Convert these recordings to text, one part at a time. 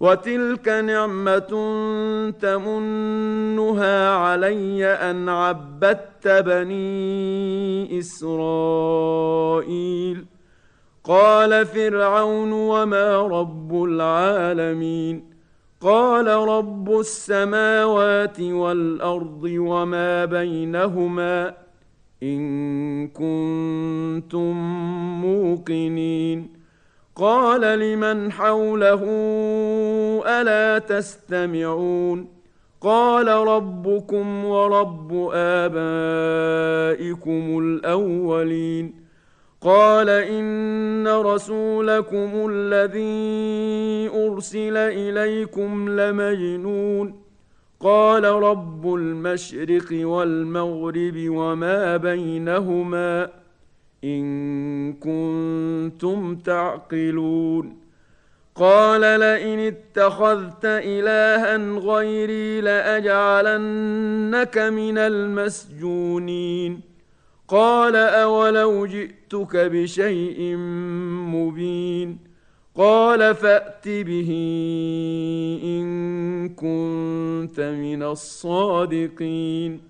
وتلك نعمه تمنها علي ان عبدت بني اسرائيل قال فرعون وما رب العالمين قال رب السماوات والارض وما بينهما ان كنتم موقنين قال لمن حوله ألا تستمعون قال ربكم ورب آبائكم الأولين قال إن رسولكم الذي أرسل إليكم لمجنون قال رب المشرق والمغرب وما بينهما إن كنتم تعقلون قال لئن اتخذت إلها غيري لأجعلنك من المسجونين قال أولو جئتك بشيء مبين قال فأت به إن كنت من الصادقين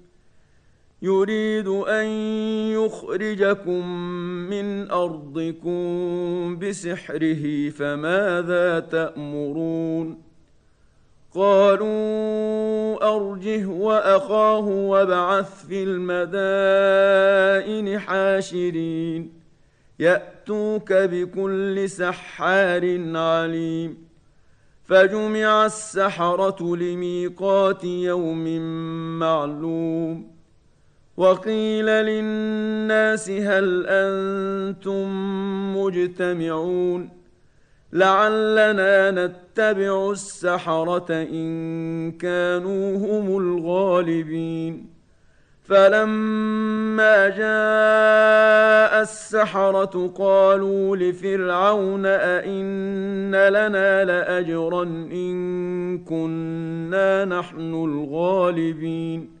يريد أن يخرجكم من أرضكم بسحره فماذا تأمرون؟ قالوا أرجه وأخاه وابعث في المدائن حاشرين يأتوك بكل سحار عليم. فجمع السحرة لميقات يوم معلوم. وقيل للناس هل أنتم مجتمعون؟ لعلنا نتبع السحرة إن كانوا هم الغالبين. فلما جاء السحرة قالوا لفرعون أئن لنا لأجرا إن كنا نحن الغالبين.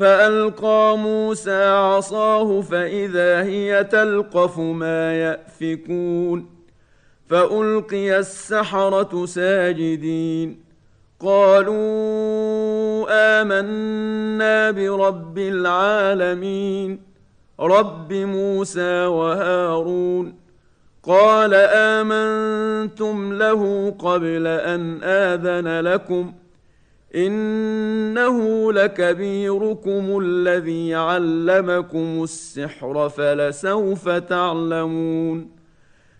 فألقى موسى عصاه فإذا هي تلقف ما يأفكون فألقي السحرة ساجدين قالوا آمنا برب العالمين رب موسى وهارون قال آمنتم له قبل أن آذن لكم إنه لكبيركم الذي علمكم السحر فلسوف تعلمون.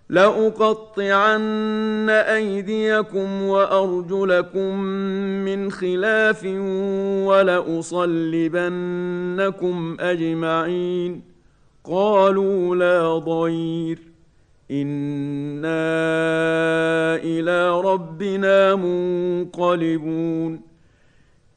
لأقطعن أيديكم وأرجلكم من خلاف ولأصلبنكم أجمعين. قالوا لا ضير. إنا إلى ربنا منقلبون.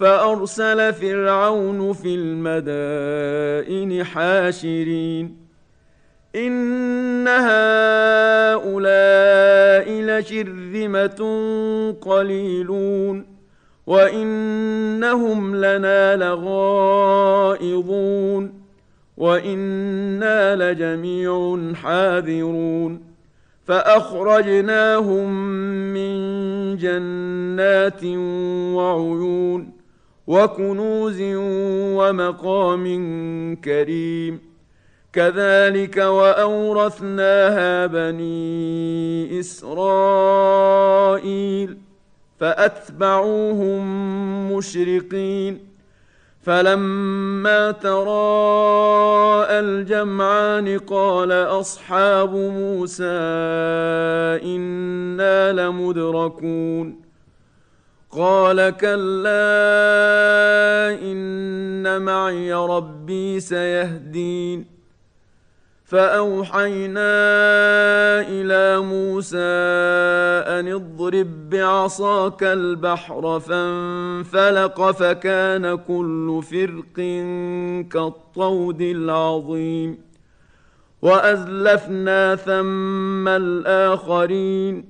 فأرسل فرعون في المدائن حاشرين. إن هؤلاء لشرذمة قليلون وإنهم لنا لغائظون وإنا لجميع حاذرون. فأخرجناهم من جنات وعيون. وكنوز ومقام كريم. كذلك وأورثناها بني إسرائيل فأتبعوهم مشرقين. فلما تراءى الجمعان قال أصحاب موسى إنا لمدركون. قال كلا إن معي ربي سيهدين. فأوحينا إلى موسى أن اضرب بعصاك البحر فانفلق فكان كل فرق كالطود العظيم. وأزلفنا ثم الآخرين.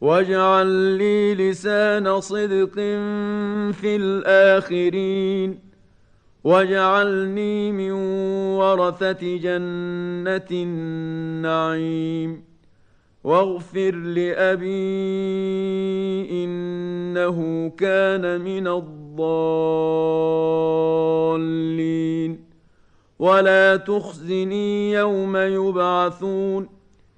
واجعل لي لسان صدق في الآخرين. واجعلني من ورثة جنة النعيم. واغفر لأبي إنه كان من الضالين. ولا تخزني يوم يبعثون.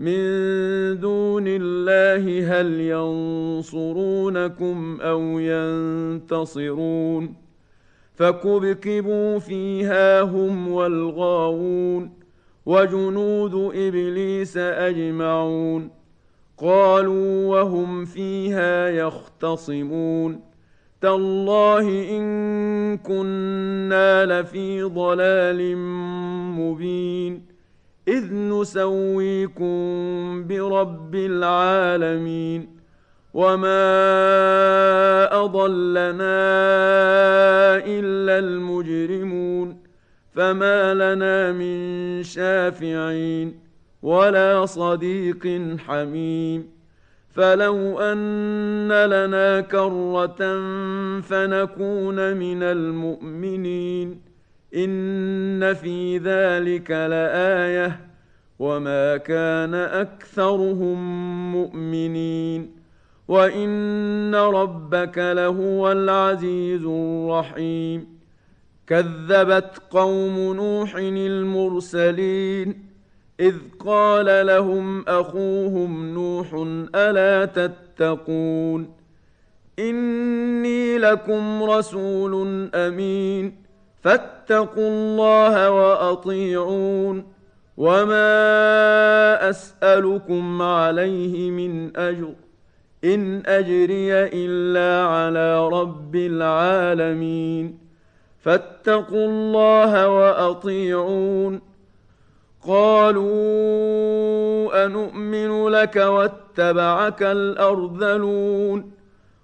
من دون الله هل ينصرونكم أو ينتصرون؟ فكبكبوا فيها هم والغاوون وجنود إبليس أجمعون. قالوا وهم فيها يختصمون. تالله إن كنا لفي ضلال مبين. إذ نسويكم برب العالمين وما أضلنا إلا المجرمون فما لنا من شافعين ولا صديق حميم فلو أن لنا كرة فنكون من المؤمنين ان في ذلك لايه وما كان اكثرهم مؤمنين وان ربك لهو العزيز الرحيم كذبت قوم نوح المرسلين اذ قال لهم اخوهم نوح الا تتقون اني لكم رسول امين فاتقوا الله وأطيعون وما أسألكم عليه من أجر إن أجري إلا على رب العالمين فاتقوا الله وأطيعون قالوا انومن لك واتبعك الأرذلون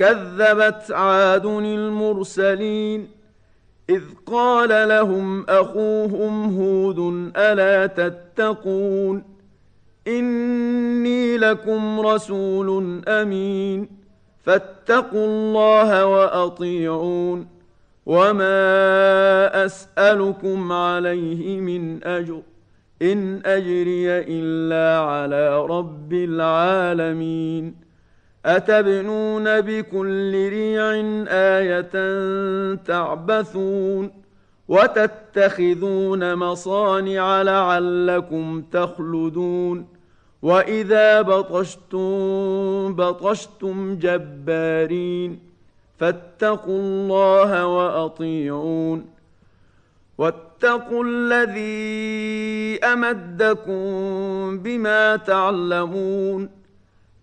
كذبت عاد المرسلين إذ قال لهم أخوهم هود ألا تتقون إني لكم رسول أمين فاتقوا الله وأطيعون وما أسألكم عليه من أجر إن أجري إلا على رب العالمين أتبنون بكل ريع آية تعبثون وتتخذون مصانع لعلكم تخلدون وإذا بطشتم بطشتم جبارين فاتقوا الله وأطيعون واتقوا الذي أمدكم بما تعلمون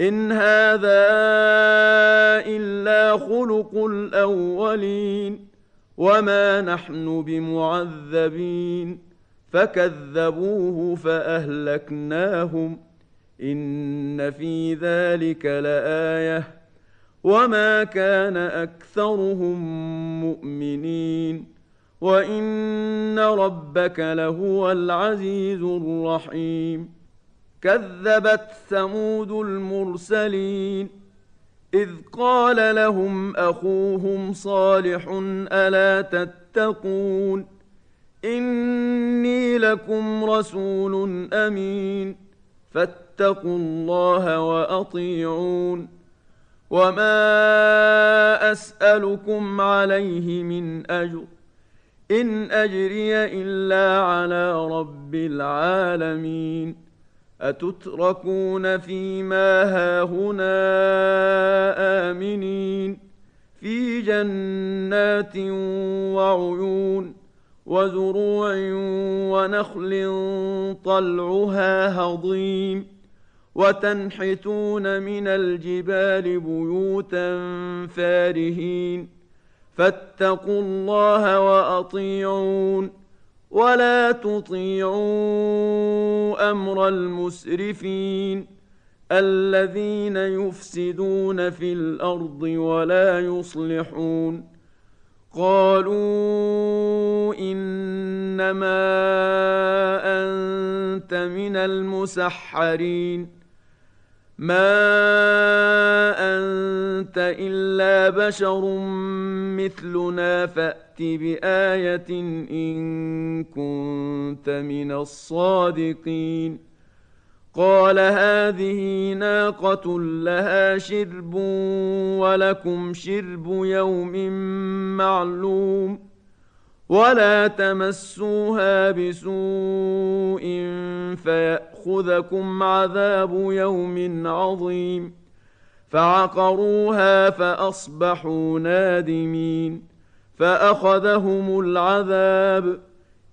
إن هذا إلا خلق الأولين وما نحن بمعذبين فكذبوه فأهلكناهم إن في ذلك لآية وما كان أكثرهم مؤمنين وإن ربك لهو العزيز الرحيم كذبت ثمود المرسلين إذ قال لهم أخوهم صالح ألا تتقون إني لكم رسول أمين فاتقوا الله وأطيعون وما أسألكم عليه من أجر إن أجري إلا على رب العالمين أتتركون فيما هاهنا آمنين في جنات وعيون وزروع ونخل طلعها هضيم وتنحتون من الجبال بيوتا فارهين فاتقوا الله وأطيعون ولا تطيعوا أمر المسرفين الذين يفسدون في الأرض ولا يصلحون قالوا إنما أنت من المسحرين ما أنت إلا بشر مثلنا فات بآية إن كنت من الصادقين. قال هذه ناقة لها شرب ولكم شرب يوم معلوم. ولا تمسوها بسوء فيأخذكم عذاب يوم عظيم. فعقروها فأصبحوا نادمين. فأخذهم العذاب.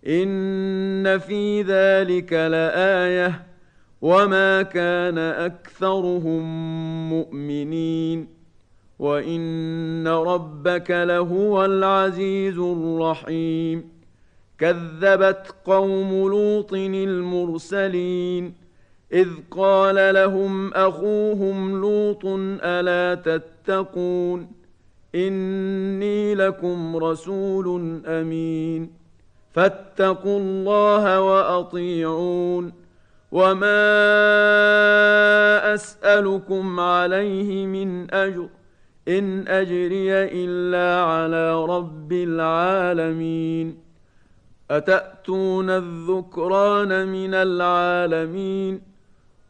إن في ذلك لآية. وما كان أكثرهم مؤمنين. وإن ربك لهو العزيز الرحيم. كذبت قوم لوط المرسلين. إذ قال لهم أخوهم لوط ألا تتقون؟ إني لكم رسول أمين. فاتقوا الله وأطيعون. وما أسألكم عليه من أجر. إن أجري إلا على رب العالمين. أتأتون الذكران من العالمين؟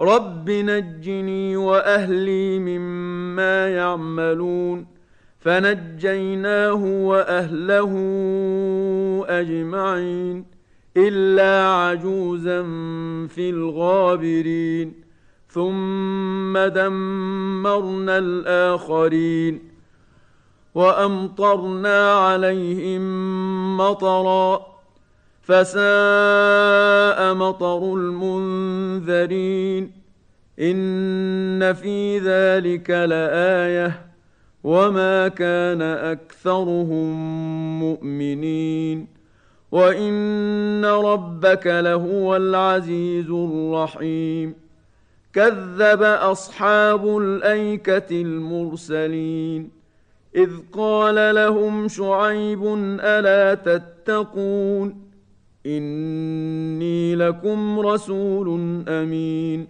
رب نجني واهلي مما يعملون فنجيناه واهله اجمعين الا عجوزا في الغابرين ثم دمرنا الاخرين وامطرنا عليهم مطرا فساء مطر المنذرين إن في ذلك لآية وما كان أكثرهم مؤمنين وإن ربك لهو العزيز الرحيم كذب أصحاب الأيكة المرسلين إذ قال لهم شعيب ألا تتقون إني لكم رسول أمين.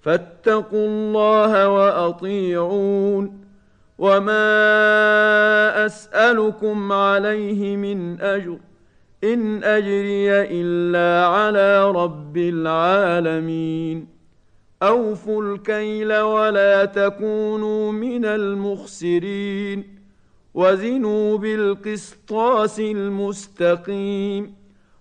فاتقوا الله وأطيعون. وما أسألكم عليه من أجر. إن أجري إلا على رب العالمين. أوفوا الكيل ولا تكونوا من المخسرين. وزنوا بالقسطاس المستقيم.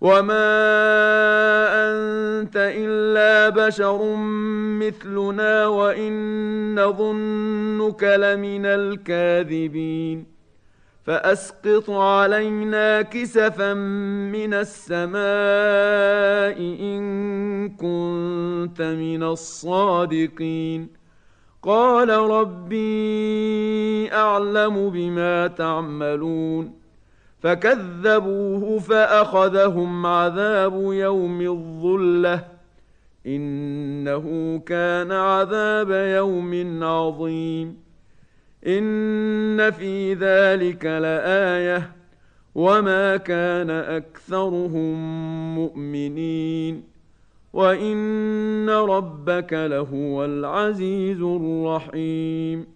وما انت الا بشر مثلنا وان نظنك لمن الكاذبين فاسقط علينا كسفا من السماء ان كنت من الصادقين قال ربي اعلم بما تعملون فكذبوه فأخذهم عذاب يوم الظلة. إنه كان عذاب يوم عظيم. إن في ذلك لآية. وما كان أكثرهم مؤمنين. وإن ربك لهو العزيز الرحيم.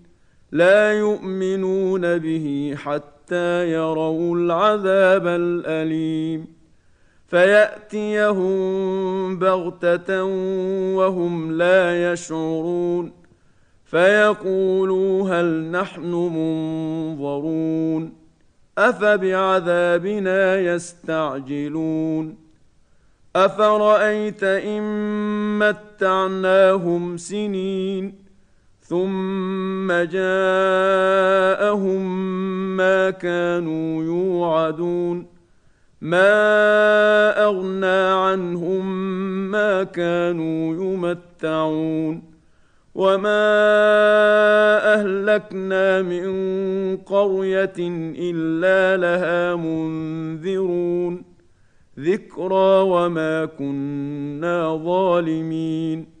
لا يؤمنون به حتى يروا العذاب الأليم. فيأتيهم بغتة وهم لا يشعرون. فيقولوا هل نحن منظرون؟ أفبعذابنا يستعجلون؟ أفرأيت إن متعناهم سنين؟ ثم جاءهم ما كانوا يوعدون ما اغنى عنهم ما كانوا يمتعون وما اهلكنا من قريه الا لها منذرون ذكرى وما كنا ظالمين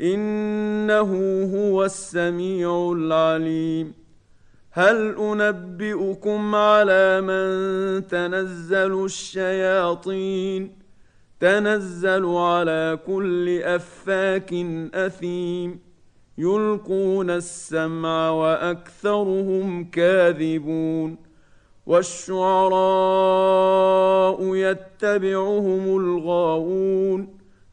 إنه هو السميع العليم. هل أنبئكم على من تنزل الشياطين؟ تنزل على كل أفاك أثيم. يلقون السمع وأكثرهم كاذبون. والشعراء يتبعهم الغاوون.